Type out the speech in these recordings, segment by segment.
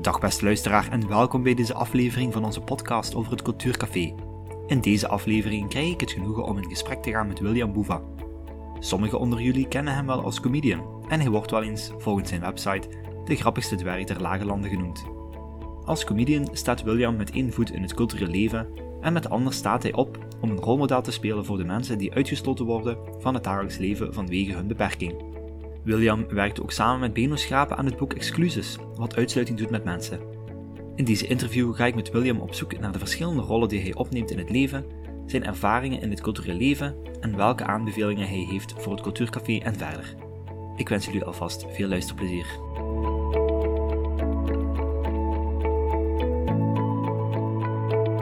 Dag beste luisteraar en welkom bij deze aflevering van onze podcast over het Cultuurcafé. In deze aflevering krijg ik het genoegen om in gesprek te gaan met William Boeva. Sommigen onder jullie kennen hem wel als comedian en hij wordt wel eens, volgens zijn website, de grappigste dwerg der lage landen genoemd. Als comedian staat William met één voet in het culturele leven en met de ander staat hij op om een rolmodel te spelen voor de mensen die uitgesloten worden van het dagelijks leven vanwege hun beperking. William werkte ook samen met Beno Schrapen aan het boek Excluses, wat uitsluiting doet met mensen. In deze interview ga ik met William op zoek naar de verschillende rollen die hij opneemt in het leven, zijn ervaringen in het culturele leven en welke aanbevelingen hij heeft voor het cultuurcafé en verder. Ik wens jullie alvast veel luisterplezier.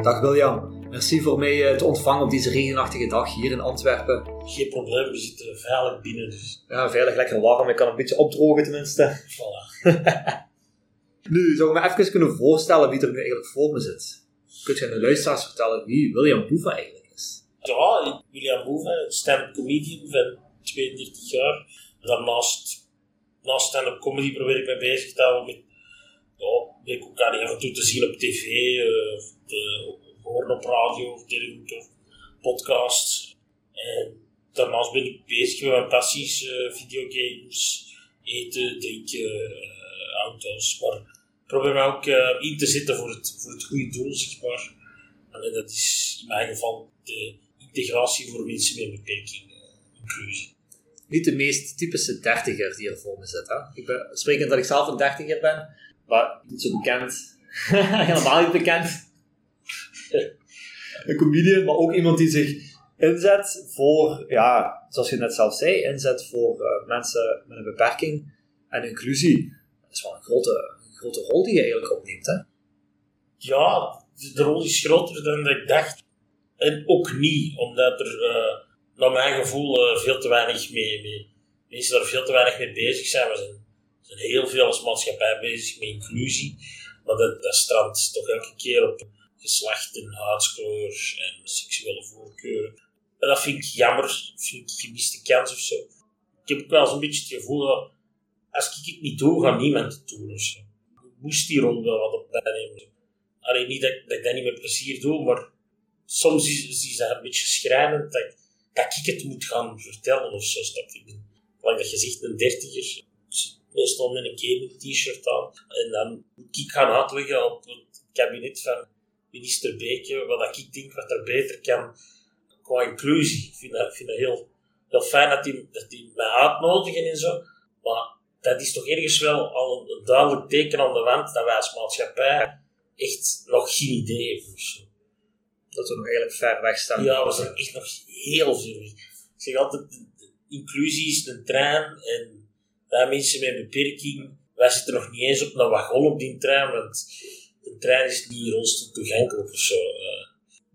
Dag William, merci voor mij te ontvangen op deze regenachtige dag hier in Antwerpen. Geen probleem, we zitten veilig binnen. Dus. Ja, veilig, lekker warm. Ik kan een beetje opdrogen tenminste. Voilà. nu, zou ik me even kunnen voorstellen wie er nu eigenlijk voor me zit? Kunt je aan de luisteraars vertellen wie William Boeva eigenlijk is? Ja, William Boeva, stand-up comedian van 32 jaar. Daarnaast, naast stand-up comedy probeer ik me bezig te houden met, ja, ik ook af en toe te zien op tv, uh, te horen op radio, of dergelijke podcasts. En daarnaast ben ik bezig met mijn passies, uh, videogames, eten, drinken, uh, auto's. Maar ik probeer me ook in te zetten voor het, voor het goede doel, zeg maar. En dat is in mijn geval de integratie voor mensen met beperking, inclusie. Niet de meest typische dertiger die er voor me zit. Hè? Ik ben sprekend dat ik zelf een dertiger ben, maar niet zo bekend. Helemaal niet bekend. Een comedian, maar ook iemand die zich inzet voor, ja, zoals je net zelf zei, inzet voor uh, mensen met een beperking en inclusie. Dat is wel een grote, grote rol die je eigenlijk opneemt, hè? Ja, de rol is groter dan ik dacht. En ook niet, omdat er, uh, naar mijn gevoel, uh, veel te weinig mee, mee, mensen er veel te weinig mee bezig zijn. We zijn, zijn heel veel als maatschappij bezig met inclusie, maar dat, dat strandt toch elke keer op geslacht en huidskleur en seksuele voorkeuren. En dat vind ik jammer, vind ik gemiste kans of zo. Ik heb ook wel eens een beetje het gevoel dat als ik het niet doe, gaat niemand het doen of zo. Ik moest die rol wel wat op nemen. Alleen niet dat, dat, ik dat niet met plezier doe, maar soms is, is dat een beetje schrijnend dat, dat ik het moet gaan vertellen of zo. Ik ben, lang dat je zegt, een dertiger, meestal met een gaming t-shirt aan. En dan moet ik gaan uitleggen op het kabinet van minister Beke wat ik denk wat er beter kan qua inclusie. Ik vind dat, vind dat heel, heel fijn dat die, dat die mij uitnodigen en zo. Maar dat is toch ergens wel al een, duidelijk teken aan de wand dat wij als maatschappij echt nog geen idee hebben. Dat we nog eigenlijk ver weg staan. Ja, we zijn echt nog heel ver weg. Ik zeg altijd, de, de inclusie is een trein en wij mensen met een beperking, wij zitten nog niet eens op een wagon op die trein, want de trein is niet rolstoel toegankelijk of zo. Uh,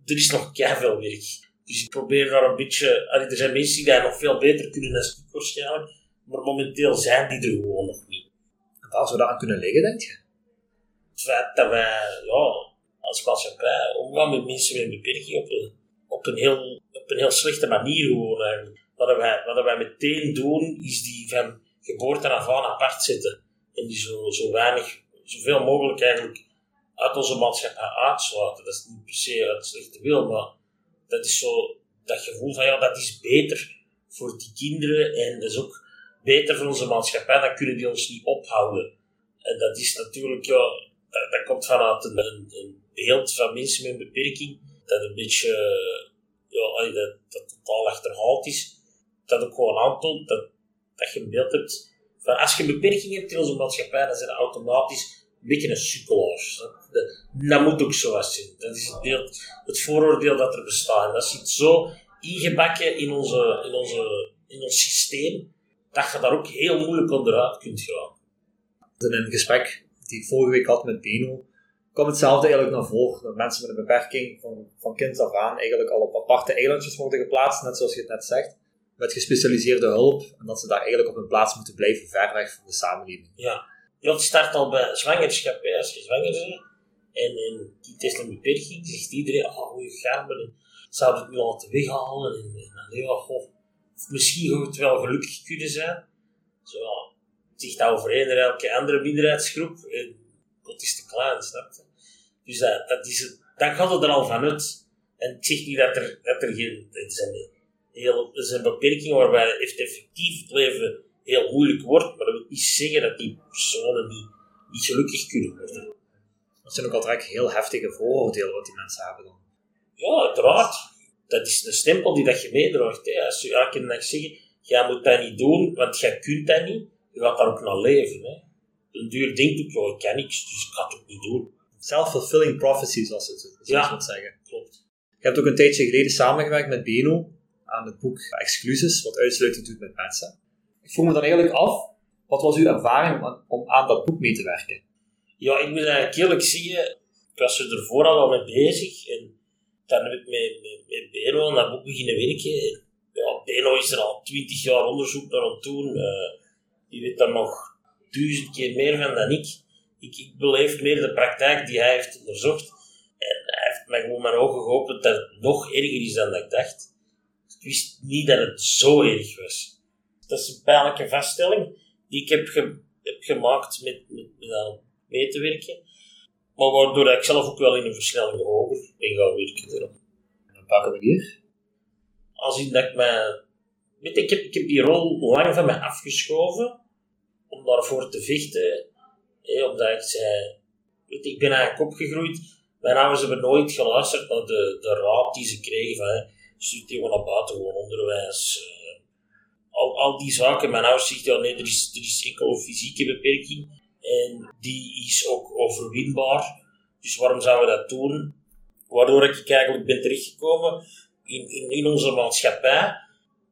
er is nog veel werk. Dus ik probeer daar een beetje... Allee, er zijn mensen die dat nog veel beter kunnen dan ik waarschijnlijk. Maar momenteel zijn die er gewoon nog niet. En waar zou dat aan kunnen liggen, denk je? Het feit dat wij ja, als maatschappij omgaan met mensen met een beperking op een, op een, heel, op een heel slechte manier gewoon eigenlijk. Wat wij, wat wij meteen doen, is die van geboorte af aan apart zetten. En die zo, zo weinig, zoveel mogelijk eigenlijk uit onze maatschappij uitsluiten. Dat is niet per se uit slechte wil, maar dat is zo dat gevoel van ja, dat is beter voor die kinderen en dat is ook beter voor onze maatschappij, dan kunnen die ons niet ophouden. En dat is natuurlijk, ja, dat, dat komt vanuit een, een, beeld van mensen met een beperking, dat een beetje, ja, dat, dat totaal achterhaald is. Dat ook gewoon aantoont dat, dat je een beeld hebt van als je een beperking hebt in onze maatschappij, dan zijn automatisch beetje een sukkelaar. Dat, moet ook zo zijn. Dat is het, beeld, het vooroordeel dat er bestaat. dat zit zo ingebakken in, onze, in, onze, in ons systeem, dat je daar ook heel moeilijk onderuit kunt gaan. In een gesprek die ik vorige week had met Beno, kwam hetzelfde eigenlijk naar voren. Dat mensen met een beperking van, van kind af aan eigenlijk al op aparte eilandjes worden geplaatst, net zoals je het net zegt, met gespecialiseerde hulp, en dat ze daar eigenlijk op hun plaats moeten blijven, ver weg van de samenleving. Ja. Het start al bij zwangerschap. Hè. Als je zwanger bent en, en die test een beperking, zegt iedereen, oh, hoe gaat het? Zou het nu laten weghalen? En, en, of misschien zou het wel gelukkig kunnen zijn. Zo, zegt dat over een elke andere minderheidsgroep. En, is te klein, snap je? Dus dat, dat is het, dan gaat het er al van uit. En ik zeg niet dat er, dat er geen, het zijn heel, er zijn beperkingen waarbij het effectief het leven heel moeilijk wordt, maar dat wil niet zeggen dat die personen niet, niet gelukkig kunnen worden. Dat zijn ook altijd heel heftige vooroordelen wat die mensen hebben dan. Ja, uiteraard. Dat is een stempel die dat je meedraagt. Hè. Als je elke dag zegt, jij moet dat niet doen, want jij kunt dat niet, je gaat daar ook naar leven. Hè. Een duur denkt ook, ja, ik kan niks, dus ik ga het ook niet doen. Self-fulfilling prophecy, zoals ze het Ja. zeggen. Klopt. Je hebt ook een tijdje geleden samengewerkt met Beno aan het boek Exclusies, wat uitsluiting doet met mensen. Ik vroeg me dan eigenlijk af, wat was uw ervaring om- aan dat boek mee te werken? Ja, ik moet eigenlijk eerlijk zeggen, ik was er ervoor al mee bezig. En dan heb ik met, met, Beno aan dat boek beginnen werken. En, ja, Beno is er al twintig jaar onderzoek naar aan het doen. Eh, die weet daar nog duizend keer meer van dan ik. ik. Ik beleef meer de praktijk die hij heeft onderzocht. En hij heeft mij gewoon mijn ogen geopend dat het nog erger is dan dat ik dacht. Ik wist niet dat het zo erg was. Dat is een pijnlijke vaststelling die ik heb, ge- heb gemaakt met, met, met aan mee te werken. Maar waardoor ik zelf ook wel in een versnelling hoger ben gaan werken. erop. En op welke manier? Als in dat ik mij... Weet ik heb, ik heb die rol lang van mij afgeschoven om daarvoor te vechten. Hè, omdat ik zei... Weet ik ben eigenlijk opgegroeid. Mijn ouders hebben nooit geluisterd naar de, de raad die ze kregen van... hè, Studeer gewoon naar buitengewoon onderwijs. Al, al die zaken. Mijn ouders zeggen, ja nee, er is, er is enkel fysieke beperking. En die is ook overwinbaar. Dus waarom zouden we dat doen? Waardoor ik eigenlijk ben terechtgekomen in, in, in onze maatschappij.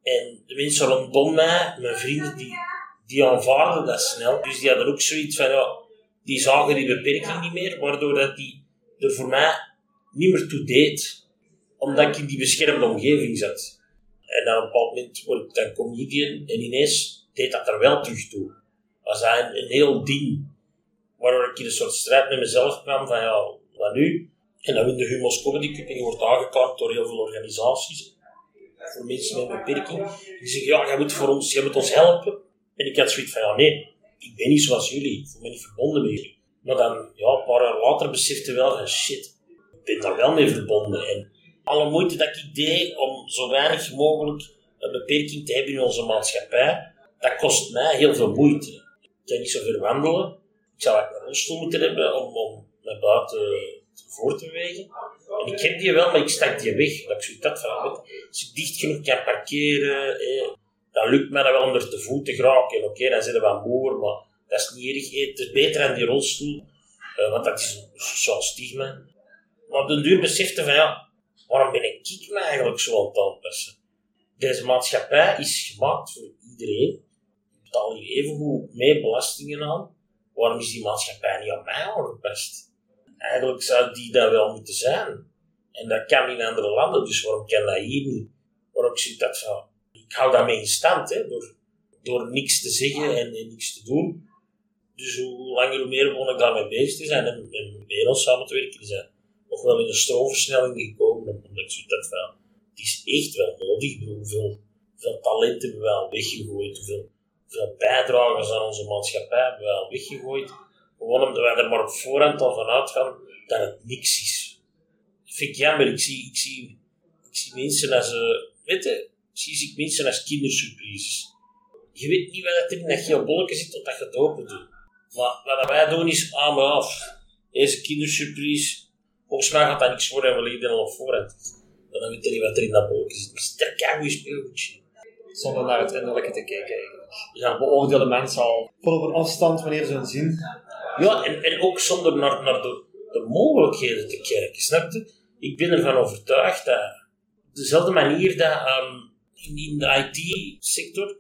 En de mensen rondom mij, mijn vrienden, die, die aanvaarden dat snel. Dus die hadden ook zoiets van, ja, die zagen die beperking niet meer, waardoor dat die er voor mij niet meer toe deed. Omdat ik in die beschermde omgeving zat. En dan op een bepaald moment word ik dan comedian en ineens deed dat er wel terug toe. Dat was een, een heel ding. Waardoor ik in een soort strijd met mezelf kwam van, ja, wat nu? En dan win de Humo's Comedy Cup en wordt aangekaart door heel veel organisaties. Voor mensen met een beperking. Die zeggen, ja, jij moet, voor ons, jij moet ons helpen. En ik had zoiets van, ja, nee, ik ben niet zoals jullie. Ik voel me niet verbonden met jullie. Maar dan, ja, een paar jaar later besefte wel van, shit, ik ben daar wel mee verbonden. En alle moeite dat ik deed om zo weinig mogelijk een beperking te hebben in onze maatschappij, dat kost mij heel veel moeite. Ik kan niet zo ver wandelen. Ik zou een rolstoel moeten hebben om, om naar buiten voor te bewegen. En ik heb die wel, maar ik stak die weg. Dat ik had van, als ik dicht genoeg kan parkeren, dan lukt mij dat wel om er te voet te geraken. Oké, dan zitten we wat moer, maar dat is niet erg. Het is beter dan die rolstoel, eh, want dat is een stigma. Maar op den duur besefte van, ja, waarom ben ik me eigenlijk zo aan het? Deze maatschappij is gemaakt voor iedereen. Ik betaal hier evengoed mee belastingen aan. Waarom is die maatschappij niet aan mij aangepast? Eigenlijk zou die dat wel moeten zijn. En dat kan in andere landen, dus waarom kan dat hier niet? Waarom ik dat van? Ik hou daarmee in stand, hè, door, door niks te zeggen en, niks te doen. Dus hoe langer hoe meer begon ik daarmee bezig te zijn en, en ons samen te werken, dat nog wel in een stroomversnelling gekomen, omdat ik zoiets had van, het is echt wel nodig, hoeveel, hoeveel talent hebben we al weggegooid, hoeveel bijdragers aan onze maatschappij hebben we al weggegooid, gewoon omdat wij er maar op voorhand al van uitgaan dat het niks is. Dat vind ik jammer, ik zie, ik zie, mensen als, uh, weet je, zie ik mensen als kindersurprises. Je weet niet wat er in dat geel bolletje zit totdat je het open doet. Maar wat wij doen is, ah maar af, deze kindersurprise, volgens mij gaat dat niks worden en we liggen er al op voorhand. Dan weet je niet wat er in dat bolletje zit. Het is een keigoed speelgoedje. Zonder naar het innerlijke te kijken eigenlijk. Ja, Beoordelen mensen al van op een afstand wanneer ze hun zien. Ja, en, en ook zonder naar, naar de, de mogelijkheden te kijken, snap je? Ik ben ervan overtuigd dat op dezelfde manier dat ehm, in, in de IT-sector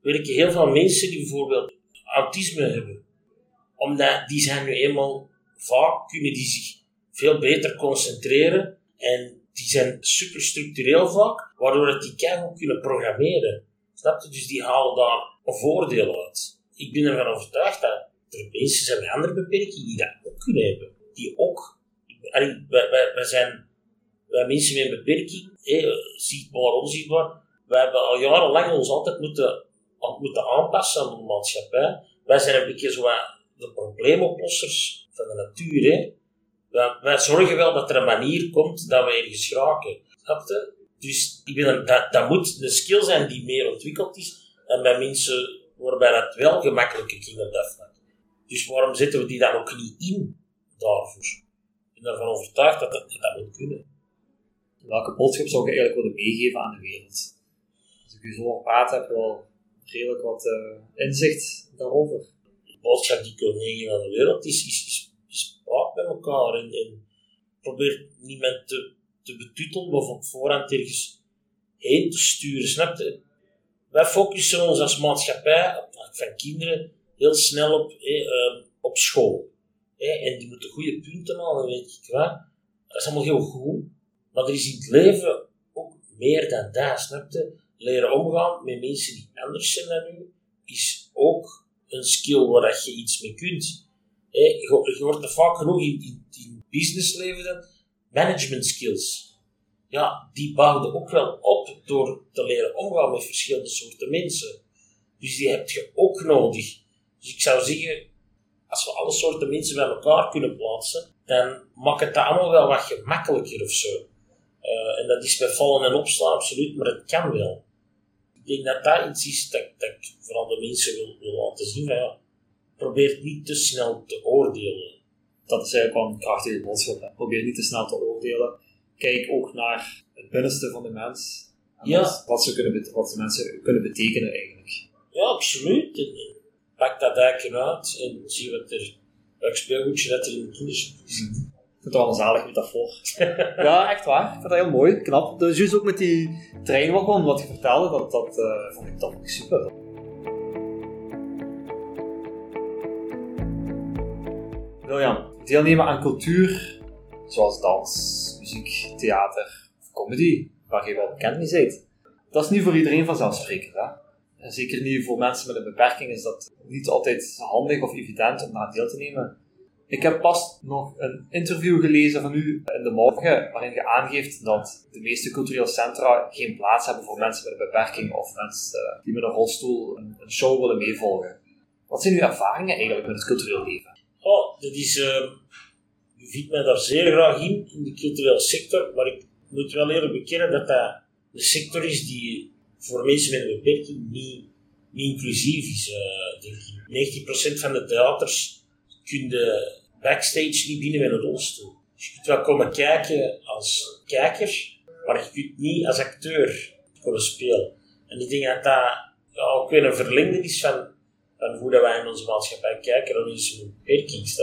werken heel veel mensen die bijvoorbeeld autisme hebben. Omdat die zijn nu eenmaal vaak, kunnen die zich veel beter concentreren en die zijn super structureel waardoor dat die keihard kunnen programmeren. Snap je? Dus die halen daar een voordeel uit. Ik ben ervan overtuigd dat er mensen zijn met andere beperkingen die dat ook kunnen hebben. Die ook, wij, zijn wij mensen met een beperking, zichtbaar, onzichtbaar, wij hebben al jarenlang ons altijd moeten, moeten aanpassen aan de maatschappij. Wij zijn een beetje zo de probleemoplossers van de natuur. Hè. Wij, wij zorgen wel dat er een manier komt dat we ergens geraken. Snap je? Dus ik ben, dat, dat moet een skill zijn die meer ontwikkeld is dan bij mensen waarbij dat wel gemakkelijker ging op dat vlak. Dus waarom zetten we die dan ook niet in daarvoor? Ik ben ervan overtuigd dat dat, dat moet kunnen. Welke boodschap zou je eigenlijk willen meegeven aan de wereld? Als ik u zo hoor praten, heb je wel redelijk wat uh, inzicht daarover. De boodschap die ik wil meegeven aan de wereld is, is praat met elkaar en, en probeer niemand te, te betutelen of op voorhand ergens heen te sturen. Snap je? Wij focussen ons als maatschappij van kinderen heel snel op, eh, op school. en die moeten goede punten halen, weet ik wat. Dat is allemaal heel goed. Maar er is in het leven ook meer dan dat, snap je? Leren omgaan met mensen die anders zijn dan u, is ook een skill waar je iets mee kunt. Je, je wordt er vaak genoeg in, in businessleven management skills. Ja, die bouwden ook wel op door te leren omgaan met verschillende soorten mensen. Dus die heb je ook nodig. Dus ik zou zeggen, als we alle soorten mensen bij elkaar kunnen plaatsen, dan maakt het allemaal wel wat gemakkelijker of zo. Uh, en dat is bij vallen en opstaan absoluut, maar het kan wel. Ik denk dat dat iets is dat, dat ik vooral de mensen wil, laten zien. Ja, probeer niet te snel te oordelen. Dat is eigenlijk wel een krachtige boodschap. Probeer niet te snel te oordelen. Kijk ook naar het binnenste van de mens. Ja. Wat, ze kunnen, wat de mensen kunnen betekenen eigenlijk. Ja, absoluut. En, pak dat dijkje uit en zie wat er, welk speelgoedje dat er in de is. Mm. Ik vind het wel een zalig metafoor. ja, echt waar. Ik vind dat heel mooi, knap. Dus juist ook met die treinwagon, wat je vertelde, dat, dat uh, vond ik toch super. William, deelnemen aan cultuur, zoals dans, muziek, theater of comedy, waar je wel bekend mee bent, dat is niet voor iedereen vanzelfsprekend. Hè? En zeker niet voor mensen met een beperking is dat niet altijd handig of evident om daar deel te nemen. Ik heb pas nog een interview gelezen van u in de morgen, waarin je aangeeft dat de meeste culturele centra geen plaats hebben voor mensen met een beperking of mensen eh, die met een rolstoel een, show willen meevolgen. Wat zijn uw ervaringen eigenlijk met het cultureel leven? Oh, dat is. Uh, u vindt mij daar zeer graag in, in de culturele sector, maar ik moet wel eerlijk bekennen dat dat de sector is die voor mensen met een beperking niet, inclusief is. Uh, denk ik. 90% van de theaters kun je backstage niet binnen met een rolstoel. Dus je kunt wel komen kijken als kijker, maar je kunt niet als acteur komen spelen. En ik denk dat dat ook weer een verlengde is van, van hoe dat wij in onze maatschappij kijken naar mensen met beperking.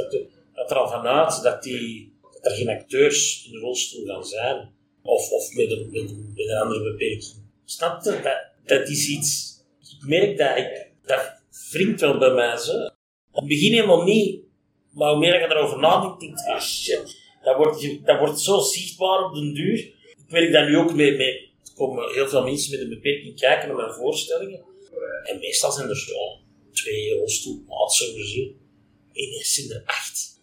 Dat, er al vanuit dat, die, dat er geen acteurs in de rolstoel gaan zijn. Of, of met, een, een, een andere beperking. Snap je? Dat, dat is iets... Ik merk dat ik... Dat wringt wel bij mij. Zo. Op het begin helemaal niet. Maar hoe meer je erover nadenkt, denk je, ah shit, dat wordt, dat wordt zo zichtbaar op den duur. Ik merk dat nu ook mee, mee er komen heel veel mensen met een beperking kijken naar mijn voorstellingen. En meestal zijn er zo twee rolstoelplaatsen gezien. Ineens zijn er acht.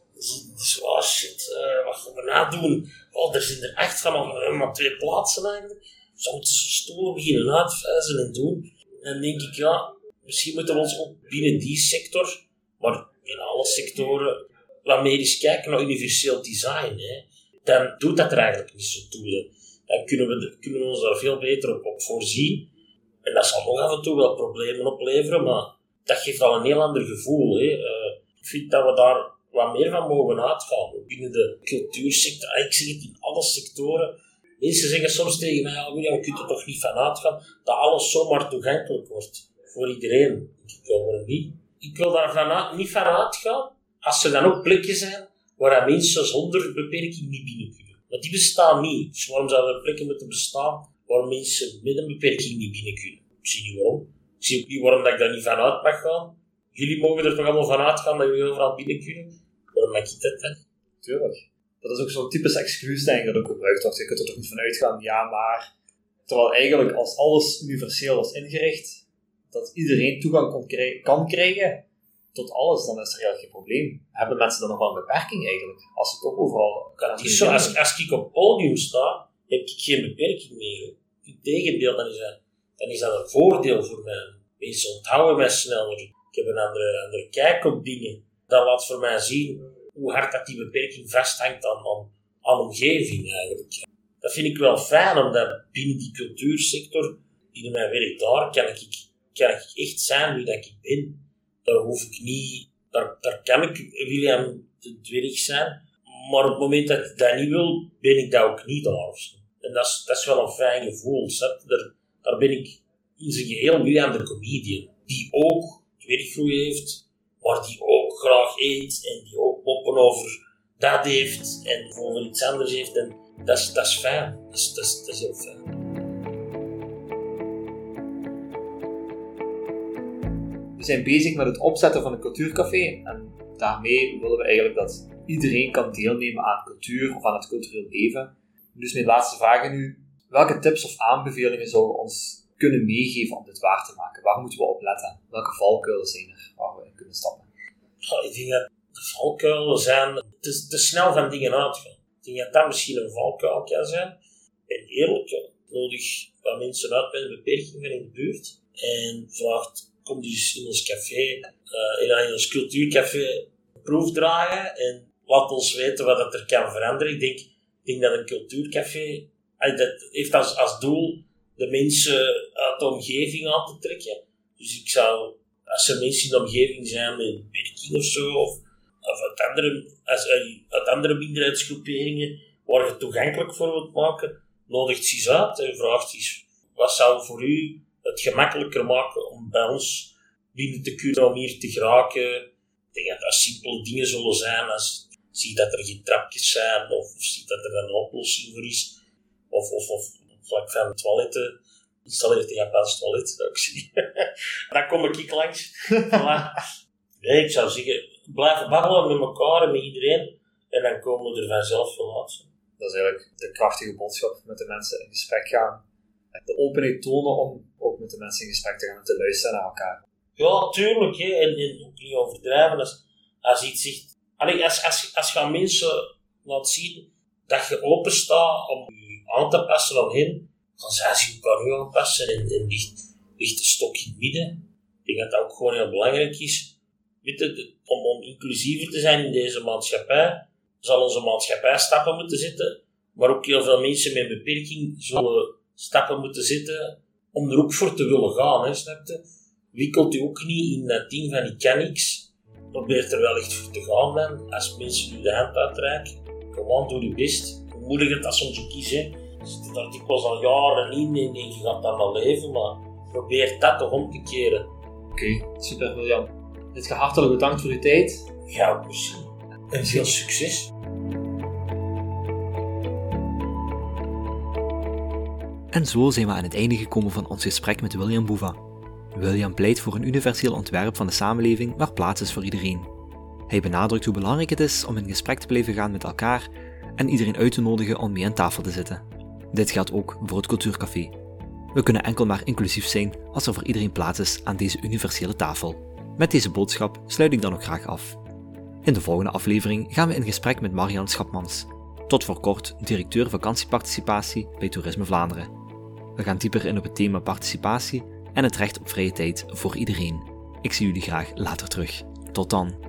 Dus oh shit, uh, wat gaan we nou doen? Oh, er zijn er echt van maar, maar twee plaatsen eigenlijk. Zo moeten ze stoelen beginnen uitvijzen en doen. En dan denk ik, ja, misschien moeten we ons ook binnen die sector, maar in alle sectoren wat meer eens kijken naar universeel design. Hè. Dan doet dat er eigenlijk niet zo toe. Dan kunnen we, kunnen ons daar veel beter op, op voorzien. En dat zal nog af en toe wel problemen opleveren, maar dat geeft al een heel ander gevoel. Hè. Uh, ik vind dat we daar wat meer van mogen uitgaan. Binnen de cultuursector, ah, ik zeg het in alle sectoren. Mensen zeggen soms tegen mij, oh, William, je kunt er toch niet van uitgaan dat alles zomaar toegankelijk wordt voor iedereen. Ik wil niet? ik wil daar van, niet van uitgaan, als er dan ook plekken zijn waar mensen zonder beperking niet binnen kunnen. Want die bestaan niet. Dus waarom zouden er plekken moeten bestaan waar mensen met een beperking niet binnen kunnen? Ik zie niet waarom. Ik zie ook niet waarom dat ik daar niet van uit mag gaan. Jullie mogen er toch allemaal van uitgaan dat jullie overal binnen kunnen? Waarom mag ik dat dan? Tuurlijk. Dat is ook zo'n typisch excuus denk ik dat ook gebruikt wordt. Je kunt er toch niet van uitgaan, ja maar... Terwijl eigenlijk als alles universeel was ingericht, dat iedereen toegang kon krijgen, kan krijgen tot alles, dan is er eigenlijk geen probleem. Hebben mensen dan nog wel een beperking eigenlijk? Als ze toch overal... Zo, als, als ik op het podium sta, heb ik geen beperking meer. Integendeel, dan is dat, dan is dat een voordeel voor mij. Mensen onthouden mij sneller. Ik heb een andere, andere kijk op dingen. dat laat voor mij zien hoe hard dat die beperking vasthangt aan, aan, omgeving eigenlijk. Dat vind ik wel fijn, omdat binnen die cultuursector, binnen mijn werk daar, kan ik, kan ik echt zijn wie dat ik ben. Daar hoef ik niet, daar, daar kan ik William de Dwerg zijn, maar op het moment dat ik dat niet wil, ben ik dat ook niet daar. En dat is, dat is wel een fijn gevoel. Daar, daar ben ik in zijn geheel William de comedian, die ook dwerggroei heeft, maar die ook graag eet en die ook poppen over dat heeft en over iets anders heeft. En dat is, dat is fijn. Dat is, dat, is, dat is heel fijn. We zijn bezig met het opzetten van een cultuurcafé en daarmee willen we eigenlijk dat iedereen kan deelnemen aan cultuur of aan het cultureel leven. Dus mijn laatste vraag aan u. Welke tips of aanbevelingen zouden ons kunnen meegeven om dit waar te maken? Waar moeten we op letten? Welke valkuilen zijn er waar we in kunnen stappen? ik denk dat de valkuilen zijn te, te snel van dingen uitgaan. Ik denk dat dat misschien een valkuil kan zijn. En eerlijk, nodig wat mensen uit met een beperking van in de buurt. En vraagt, kom dus in ons café, uh, in ons cultuurcafé, proef draaien. En laat ons weten wat er kan veranderen. Ik denk, ik denk dat een cultuurcafé, dat heeft als, als doel de mensen uit de omgeving aan te trekken. Dus ik zou, als er mensen in de omgeving zijn met een beperking of zo, of, of uit, andere, eh, uit andere minderheidsgroeperingen, waar je toegankelijk voor wilt maken, nodigt ze uit en vraagt eens, wat zou voor u het gemakkelijker maken om bij ons binnen te kunnen om hier te geraken? Ik denk dat dat simpele dingen zullen zijn als zie dat er geen trapjes zijn, of, of zie dat er een oplossing voor is, of, of, of vlak van toiletten installeert een Japans toilet, dat ik zie. dan kom ik langs. nee, ik zou zeggen, blijven babbelen met elkaar en met iedereen. En dan komen we er vanzelf wel uit. Dat is eigenlijk de krachtige boodschap, met de mensen in gesprek gaan. De openheid tonen om ook met de mensen in gesprek te gaan en te luisteren naar elkaar. Ja, tuurlijk. Hè. En, en ook niet overdrijven. Als, als iets zegt... Allee, als, als, als je aan mensen laat zien dat je open staat om aan te passen aan hen, dan zijn ze elkaar aanpassen en, en ligt, ligt de stok in het midden. Ik denk dat dat ook gewoon heel belangrijk is. Weet om, om inclusiever te zijn in deze maatschappij, zal onze maatschappij stappen moeten zetten, maar ook heel veel mensen met een beperking zullen stappen moeten zetten om er ook voor te willen gaan, hè, snap je? Wikkelt u ook niet in dat team van ik kan niks. Probeer er wel echt voor te gaan. Als mensen u de hand uitreiken, gewoon doe je best moeilijker dat soms ook is. Hè. zit er dikwijls al jaren in en je gaat dan wel leven, maar probeer dat toch om te keren. Oké, super William. Het hartelijk bedankt voor uw tijd. Ja, precies. En veel succes. En zo zijn we aan het einde gekomen van ons gesprek met William Boeva. William pleit voor een universeel ontwerp van de samenleving waar plaats is voor iedereen. Hij benadrukt hoe belangrijk het is om in gesprek te blijven gaan met elkaar en iedereen uit te nodigen om mee aan tafel te zitten. Dit geldt ook voor het cultuurcafé. We kunnen enkel maar inclusief zijn als er voor iedereen plaats is aan deze universele tafel. Met deze boodschap sluit ik dan ook graag af. In de volgende aflevering gaan we in gesprek met Marian Schapmans, tot voor kort directeur vakantieparticipatie bij Toerisme Vlaanderen. We gaan dieper in op het thema participatie en het recht op vrije tijd voor iedereen. Ik zie jullie graag later terug. Tot dan.